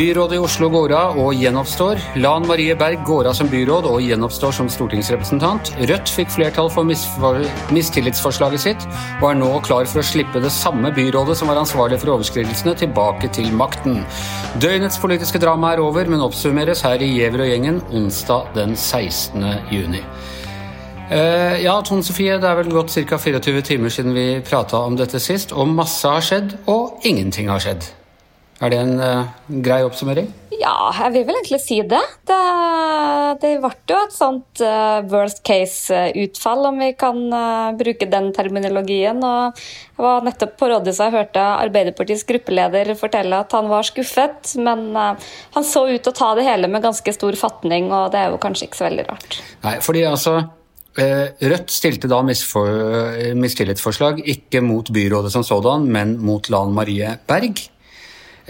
Byrådet i Oslo går av og gjenoppstår. Lan Marie Berg går av som byråd og gjenoppstår som stortingsrepresentant. Rødt fikk flertall for mistillitsforslaget sitt, og er nå klar for å slippe det samme byrådet som var ansvarlig for overskridelsene, tilbake til makten. Døgnets politiske drama er over, men oppsummeres her i Gjever og gjengen onsdag den 16. juni. Uh, ja, Tone Sofie, det er vel gått ca. 24 timer siden vi prata om dette sist, og masse har skjedd, og ingenting har skjedd. Er det en uh, grei oppsummering? Ja, jeg vil vel egentlig si det. Det, det ble jo et sånt uh, worst case-utfall, om vi kan uh, bruke den terminologien. Og jeg var nettopp på rådhuset og hørte Arbeiderpartiets gruppeleder fortelle at han var skuffet, men han så ut til å ta det hele med ganske stor fatning, og det er jo kanskje ikke så veldig rart. Nei, fordi altså... Rødt stilte da mistillitsforslag ikke mot byrådet som sådan, men mot Lan Marie Berg.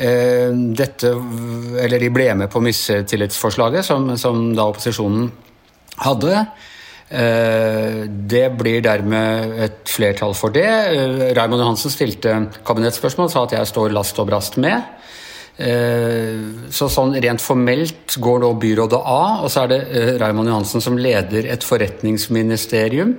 Eh, dette, eller de ble med på mistillitsforslaget som, som da opposisjonen hadde. Eh, det blir dermed et flertall for det. Eh, Raymond Johansen stilte kabinettspørsmål og sa at jeg står last og brast med. Så sånn rent formelt går nå byrådet av, og så er det Raymond Johansen som leder et forretningsministerium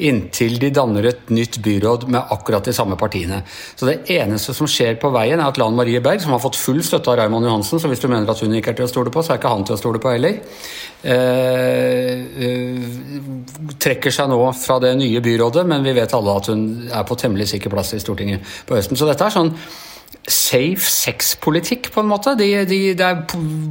inntil de danner et nytt byråd med akkurat de samme partiene. Så det eneste som skjer på veien, er at Lan Marie Berg, som har fått full støtte av Raymond Johansen, så hvis du mener at hun ikke er til å stole på, så er ikke han til å stole på heller, eh, eh, trekker seg nå fra det nye byrådet, men vi vet alle at hun er på temmelig sikker plass i Stortinget på høsten. Så dette er sånn safe sex-politikk, på en måte. De, de, det er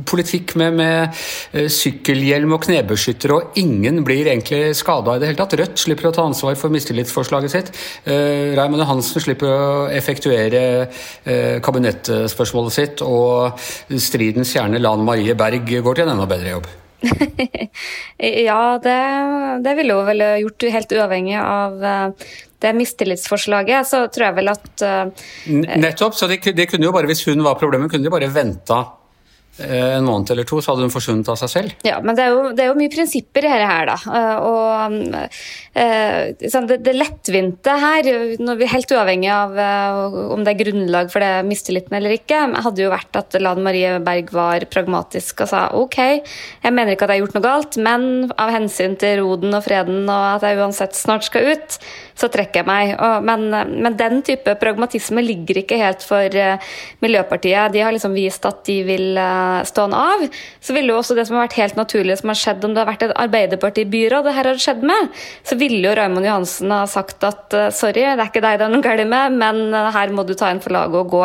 politikk med, med uh, sykkelhjelm og knebeskytter, og ingen blir egentlig skada i det hele tatt. Rødt slipper å ta ansvar for mistillitsforslaget sitt. Uh, Raymond Hansen slipper å effektuere uh, kabinettspørsmålet sitt, og stridens kjerne Lan Marie Berg går til en enda bedre jobb. ja, det, det ville hun vel gjort helt uavhengig av det mistillitsforslaget, så tror jeg vel at uh, Nettopp. Så det, det, kunne jo bare, hvis hun var problemet, kunne de bare venta Eh, en måned eller to, så hadde hun forsvunnet av seg selv. Ja, men det er jo, det er jo mye prinsipper i dette her, da. Eh, og sånn, det, det, lettvinte her, når vi er helt uavhengig av om det er grunnlag for det mistilliten eller ikke, hadde jo vært at Lan Marie Berg var pragmatisk og sa OK, jeg mener ikke at jeg har gjort noe galt, men av hensyn til roden og freden og at jeg uansett snart skal ut, så trekker jeg meg. Og, men, men, den type pragmatisme ligger ikke helt for Miljøpartiet. De har liksom vist at de vil uh, stå han av, så ville jo også det som har vært helt naturlig, som har skjedd om det har vært et Arbeiderparti-byråd det her har skjedd med, så ville jo Raymond Johansen ha sagt at uh, sorry, det er ikke deg det er noe galt med, men her må du ta en for laget og gå.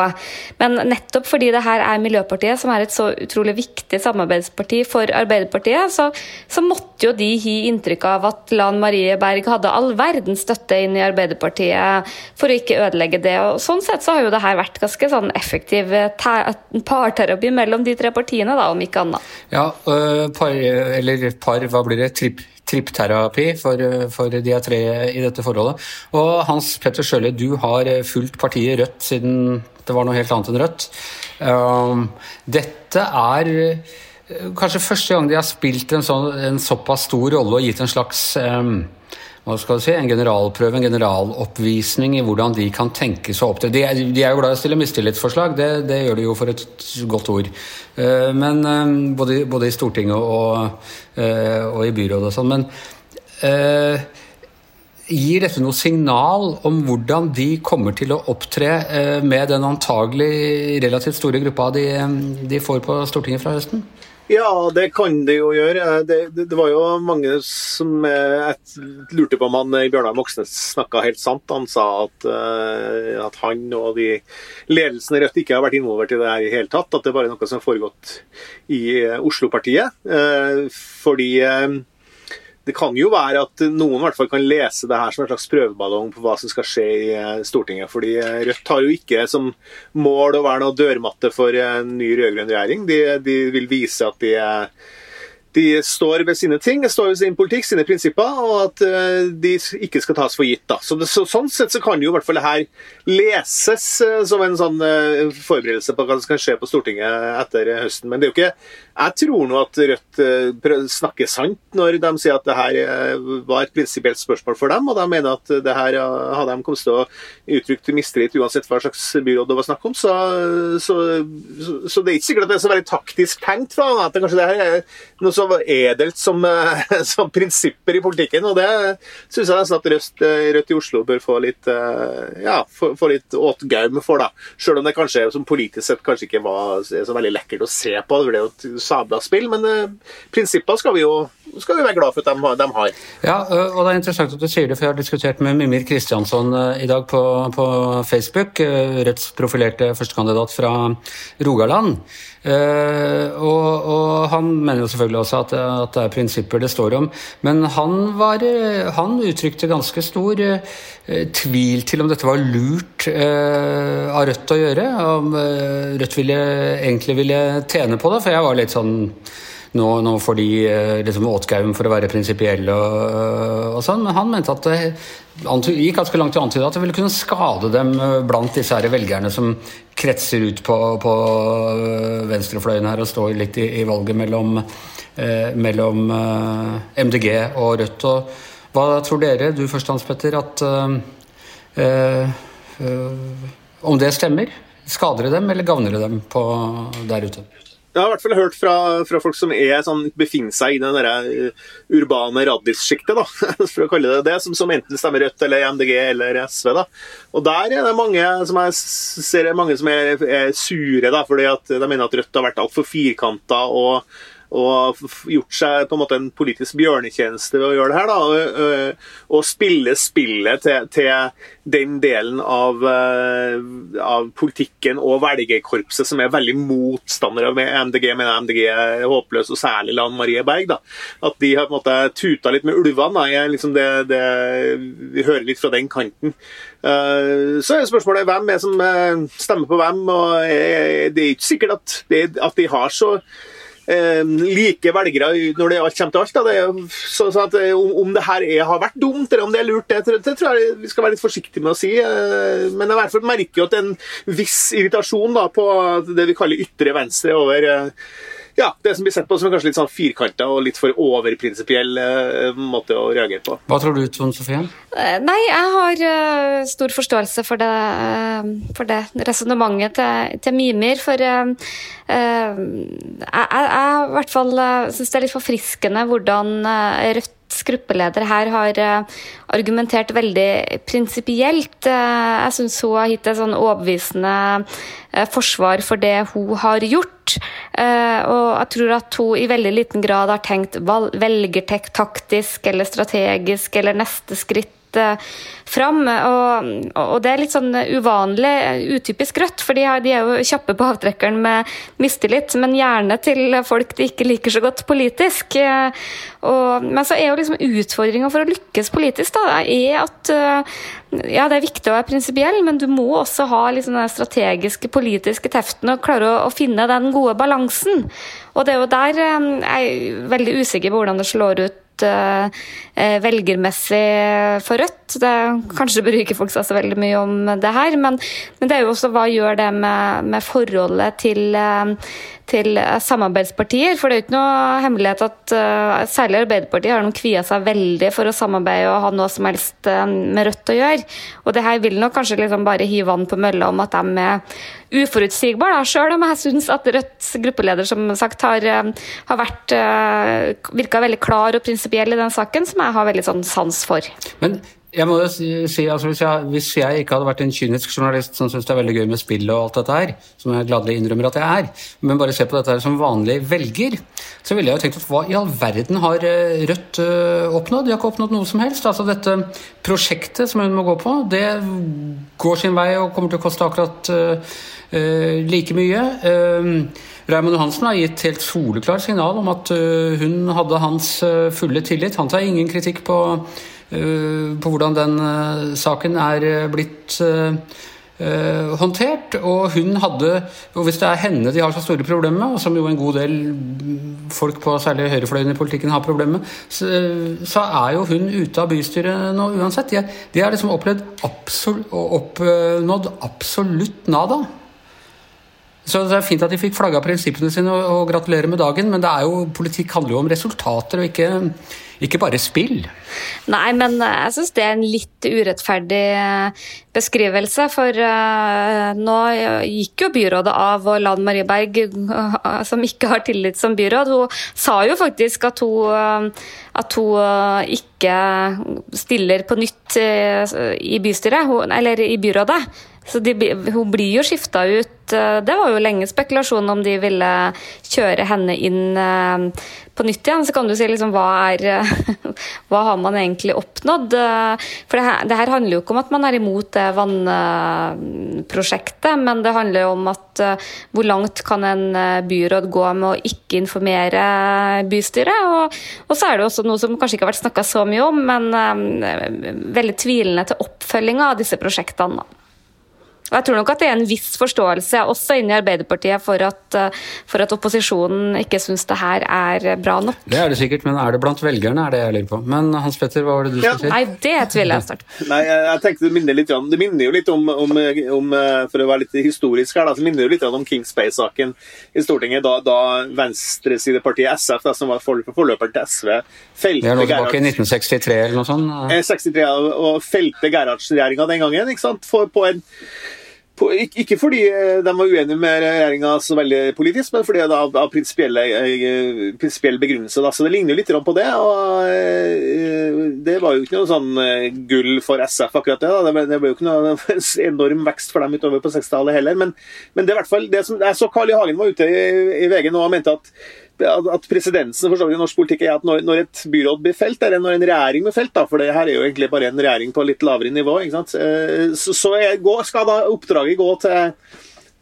Men nettopp fordi det her er Miljøpartiet, som er et så utrolig viktig samarbeidsparti for Arbeiderpartiet, så, så måtte jo de gi inntrykk av at Lan Marie Berg hadde all verdens støtte inn i Arbeiderpartiet for å ikke ødelegge det. og Sånn sett så har jo det her vært ganske sånn effektiv parterapi mellom de tre partiene, da, om ikke annet. Ja, øh, par, eller par, hva blir det? Tripp trippterapi for, for de tre i dette forholdet. Og Hans Petter Sjøli, du har fulgt partiet Rødt siden det var noe helt annet enn Rødt. Um, dette er kanskje første gang de har spilt en, sånn, en såpass stor rolle og gitt en slags hva skal si, en generalprøve, en generaloppvisning i hvordan de kan tenke seg å opptre. De, de, er jo glad i å stille mistillitsforslag, det, det, gjør de jo for et godt ord. Eh, men eh, både, både i Stortinget og, eh, og, i byrådet og sånn. Men gir dette noe signal om hvordan de kommer til å opptre med den antagelig relativt store gruppa de, de får på Stortinget fra høsten? Ja, det kan det jo gjøre. Det, det, det var jo mange som eh, lurte på om han eh, Bjørnar Moxnes snakka helt sant. Han sa at, uh, at, han og de ledelsen i Rødt ikke har vært involvert i det her i hele tatt. At det bare er noe som har foregått i Oslo-partiet. Fordi det kan jo være at noen i hvert fall kan lese det her som en slags prøveballong på hva som skal skje i eh, Stortinget. Fordi eh, Rødt har jo ikke som mål å være noe dørmatte for en ny rød-grønn regjering. De, de, vil vise at de, de, står ved sine ting, står ved sin politikk, sine prinsipper, og at eh, de ikke skal tas for gitt. Da. Så, det, så Sånn sett så kan jo i hvert fall det her leses som en sånn forberedelse på hva som skal skje på Stortinget etter høsten. Men det er jo ikke Jeg tror nå at Rødt eh, snakker sant når de sier at det her eh, var et prinsipielt spørsmål for dem, og de mener at det her eh, hadde de kommet til å uttrykke mistillit uansett hva slags byråd det var snakk om. Så, så, så, det er ikke sikkert at det er så veldig taktisk tenkt fra at det kanskje det her er noe så edelt som, som prinsipper i politikken, og det syns jeg nesten at Rødt, Rødt, i Oslo bør få litt ja, få, få litt åtgaum for, da. Selv om det kanskje som politisk sett kanskje ikke var så veldig lekkert å se på. Det ble jo sabla spill, men prinsippene prinsipper skal vi jo skal vi være glad for at de, de, har. Ja, og det er interessant at du sier det, for jeg har diskutert med Mimir Kristiansson i dag på, på Facebook, Rødts profilerte førstekandidat fra Rogaland. Og, og, han mener jo selvfølgelig også at, at, det er prinsipper det står om. Men han, var, han uttrykte ganske stor tvil til om dette var lurt av Rødt å gjøre. Om Rødt ville, egentlig ville tjene på det. For jeg var litt sånn nå, nå får de liksom åtgaum for å være prinsipielle og, og, sånn. Men han mente at det gikk ganske langt i å antyde at det ville kunne skade dem blant disse her velgerne som kretser ut på, på venstrefløyen her og står litt i, i valget mellom, eh, mellom eh, MDG og Rødt. Og hva tror dere, du først Hans Petter, at eh, om det stemmer? Skader det dem, eller gagner det dem på, der ute? Jeg har i hvert fall hørt fra, fra folk som er, sånn, befinner seg i det der uh, urbane radissjiktet, for å kalle det det, som, som, enten stemmer Rødt eller MDG eller SV. da. Og Der er det mange som, er, ser mange som er, er sure, da, fordi at de mener at Rødt har vært altfor firkanta og og gjort seg på en måte en politisk bjørnetjeneste ved å gjøre det her. da, Og spille spillet til, til den delen av, av, politikken og velgerkorpset som er veldig motstandere med MDG, mener MDG er håpløs, og særlig Lan Marie Berg. da, At de har på en måte tuta litt med ulvene. liksom det, det, Vi hører litt fra den kanten. Så er spørsmålet hvem er som stemmer på hvem. og Det er ikke sikkert at, det, at de har så eh, like velgere når det alt kommer til alt. Da. Det, så, så at, eh, om, om, det her er, har vært dumt, eller om det er lurt, det, det, det, tror jeg vi skal være litt forsiktige med å si. Eh, men jeg hvert fall merker jo at en viss irritasjon da, på det vi kaller ytre venstre over eh, ja, det som blir sett på som kanskje litt sånn firkanta og litt for overprinsipiell uh, måte å reagere på. Hva tror du, Trond Sofie? Uh, nei, jeg har uh, stor forståelse for det, for det resonnementet til, til, Mimir. For jeg, jeg, jeg i hvert fall syns det er litt forfriskende hvordan Rødt gruppeleder her har argumentert veldig prinsipielt. Jeg syns hun har gitt et sånn overbevisende forsvar for det hun har gjort. Og jeg tror at hun i veldig liten grad har tenkt velgertaktisk eller strategisk eller neste skritt uh, fram. Og, og, det er litt sånn uvanlig, utypisk Rødt, for de, de er jo kjappe på avtrekkeren med mistillit, men gjerne til folk de ikke liker så godt politisk. Og, men så er jo liksom utfordringa for å lykkes politisk da, er at ja, det er viktig å være prinsipiell, men du må også ha liksom den strategiske, politiske teften og klare å, å, finne den gode balansen. Og det er jo der eh, jeg er veldig usikker på hvordan det slår ut uh, velgermessig for Rødt. Det, kanskje bryr ikke folk seg så veldig mye om det her, men, men det er jo også hva gjør det med, med forholdet til uh, til eh, samarbeidspartier. For det er jo ikke noe hemmelighet at uh, særlig Arbeiderpartiet har de kvia seg veldig for å samarbeide og ha noe som helst uh, med Rødt å gjøre. Og det her vil nok kanskje liksom bare hive vann på mølla om at de er uforutsigbare, sjøl om jeg syns at Rødts gruppeleder som sagt har, uh, har vært virka veldig klar og prinsipiell i den saken, som jeg har veldig sånn sans for. Men jeg må jo si, altså hvis jeg, hvis jeg, ikke hadde vært en kynisk journalist som syns det er veldig gøy med spill og alt dette her, som jeg gladelig innrømmer at jeg er, men bare se på dette her som vanlig velger, så ville jeg jo tenkt at hva i all verden har eh, Rødt uh, oppnådd? De har ikke oppnådd noe som helst. Altså dette prosjektet som hun må gå på, det går sin vei og kommer til å koste akkurat uh, uh, like mye. Raymond Johansen har gitt helt soleklart signal om at hun hadde hans fulle tillit. Han tar ingen kritikk på Eh, på hvordan den eh, saken er eh, blitt håndtert. Og hun hadde Og hvis det er henne de har så store problemer med, og som jo en god del folk på særlig høyrefløyen i politikken har problemer med, så, så, er jo hun ute av bystyret nå uansett. De, de har liksom opplevd absolutt, oppnådd absolutt nada. Så Det er fint at de fikk flagga prinsippene sine, og, og gratulerer med dagen, men det er jo, politikk handler jo om resultater og ikke, ikke bare spill. Nei, men jeg syns det er en litt urettferdig eh, beskrivelse. For uh, nå gikk jo byrådet av, og Lan Marie Berg, uh, som ikke har tillit som byråd, hun sa jo faktisk at hun, uh, at hun ikke stiller på nytt i bystyret, hun, eller i byrådet. Så de, hun blir jo skifta ut. Eh, det var jo lenge spekulasjon om de ville kjøre henne inn eh, på nytt igjen. Så kan du si liksom hva er Hva har man egentlig oppnådd? Eh, for det her, det her handler jo ikke om at man er imot det vannprosjektet, men det handler jo om at hvor langt kan en byråd gå med å ikke informere bystyret? Og, og så er det også noe som kanskje ikke har vært snakka så mye om, men veldig tvilende til oppfølginga av disse prosjektene. da. Og jeg tror nok at det er en viss forståelse også inni Arbeiderpartiet for at, eh, for at opposisjonen ikke syns det her er bra nok. Det er det sikkert, men er det blant velgerne, er det jeg lurer på. Men Hans Petter, hva var det du skulle si? Nei, det tviler jeg sterkt Nei, jeg tenkte det minner litt Det minner jo litt om, om, om, For å være litt historisk her, da, så minner det jo litt om Kings Bay-saken i Stortinget, da, da venstresidepartiet SF, da, som var forløperen til SV, felte Det er nå tilbake i 1963 eller noe sånt? 63, og felte Gerhardsen-regjeringa den gangen, ikke sant? For, på en ikke fordi eh, de var uenige med regjeringa så veldig politisk, men fordi det av, av prinsipiell eh, begrunnelse. Da. Så det ligner jo litt på det. og eh, Det var jo ikke noe sånn gull for SF, akkurat det. da. Det ble, det ble jo ikke noe enorm vekst for dem utover på 60-tallet heller. Men, men, det er i hvert fall det som, jeg så Carl I. Hagen var ute i, i VG nå og mente at at presedensen for i norsk politikk er at når, når, et byråd blir felt, eller når en regjering blir felt, da, for det her er jo egentlig bare en regjering på litt lavere nivå, ikke? Eh, så, så er, skal da oppdraget gå til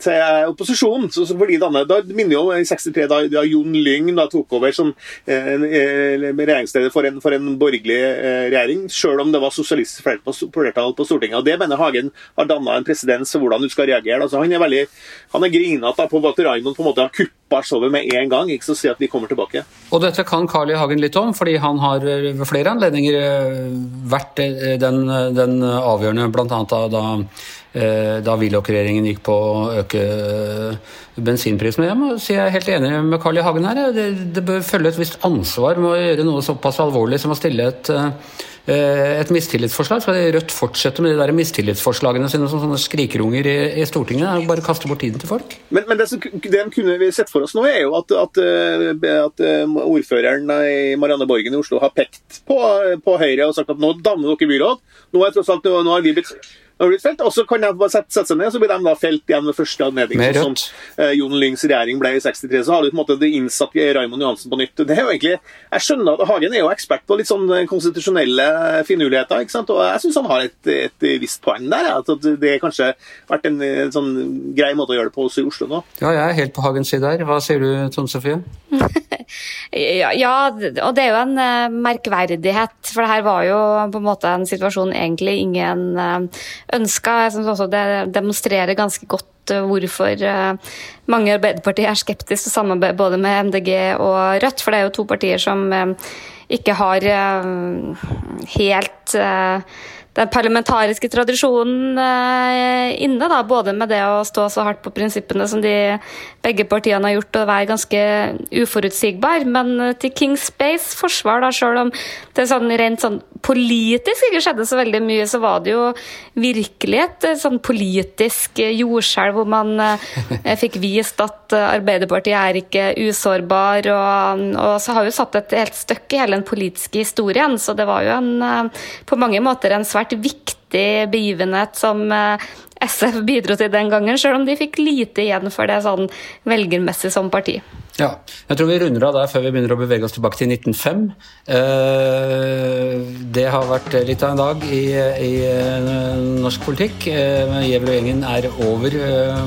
til opposisjonen. Så, så fordi denne, da minner jo i 63 da, da Jon Lyng da tok over som eh, eh regjeringsleder for en, for en borgerlig eh, regjering, selv om det var sosialistisk flertall på Stortinget. og Det mener Hagen har danna en presedens for hvordan du skal reagere. Altså, han er veldig, han er grinete på at Raymond på en måte har kuppa showet med en gang. ikke så si at vi kommer tilbake. Og Dette kan Carl I. Hagen litt om, fordi han har ved flere anledninger eh, vært eh, den, den avgjørende, bl.a. da Eh, da Willoch-regjeringen gikk på å øke eh, bensinprisen. Jeg må si jeg er helt enig med Carl I. Hagen her. Det, det, bør følge et visst ansvar med å gjøre noe såpass alvorlig som å stille et, eh, et mistillitsforslag. Skal Rødt fortsette med de der mistillitsforslagene sine som sånne skrikerunger i, i Stortinget? Bare kaste bort tiden til folk? Men, men det, som, det kunne vi sett for oss nå, er jo at, at, at ordføreren i Marianne Borgen i Oslo har pekt på, på Høyre og sagt at nå danner dere byråd. Nå, er tross alt, nå har vi blitt felt, og så kan de bare sette, sette, seg ned, så blir de da felt igjen ved første anledning. Sånn som eh, Jon Lyngs regjering ble i 63, så har du på en måte det innsatt Raymond Johansen på nytt. Det er jo egentlig, Jeg skjønner at Hagen er jo ekspert på litt sånn eh, konstitusjonelle finurligheter, ikke sant? og jeg syns han har et, et, visst poeng der. At det har kanskje vært en, en sånn grei måte å gjøre det på også i Oslo nå. Ja, jeg er helt på Hagens side her. Hva sier du, Tone Sofie? ja, ja, og det er jo en uh, merkverdighet. For det her var jo på en måte en situasjon egentlig ingen ønska. Jeg syns også det demonstrerer ganske godt eh, hvorfor eh, mange i Arbeiderpartiet er skeptiske til samarbeid både med MDG og Rødt. For det er jo to partier som eh, ikke har helt den parlamentariske tradisjonen inne, da, både med det å stå så hardt på prinsippene som de begge partiene har gjort, og være ganske uforutsigbar. Men til Kings Space forsvar, da, selv om det sånn rent sånn politisk ikke skjedde så veldig mye, så var det jo virkelig et eh, sånn politisk eh, jordskjelv hvor man eh, fikk vist at Arbeiderpartiet er ikke usårbar. Og, og, så har jo satt et helt støkk i hele den politiske historien, så det var jo en, på mange måter en svært viktig begivenhet som SF bidro til den gangen, selv om de fikk lite igjen for det sånn velgermessig som parti. Ja, jeg tror vi runder av der før vi begynner å bevege oss tilbake til 1905. Eh, det har vært litt av en dag i, i eh, norsk politikk. Eh, Gjever og gjengen er over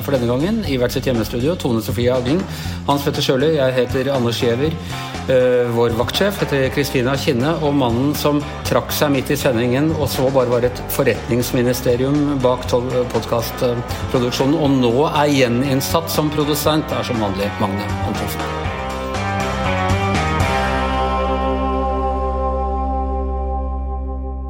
for denne gangen i hvert sitt hjemmestudio. Tone Sofie Aglen, Hans Petter Sjøli, jeg heter Anders Gjever. Vår vaktsjef heter Kristina Kinne, og mannen som trakk seg midt i sendingen og så bare var et forretningsministerium bak podkastproduksjonen, og nå er gjeninnsatt som produsent, er som vanlig Magne Antonsen.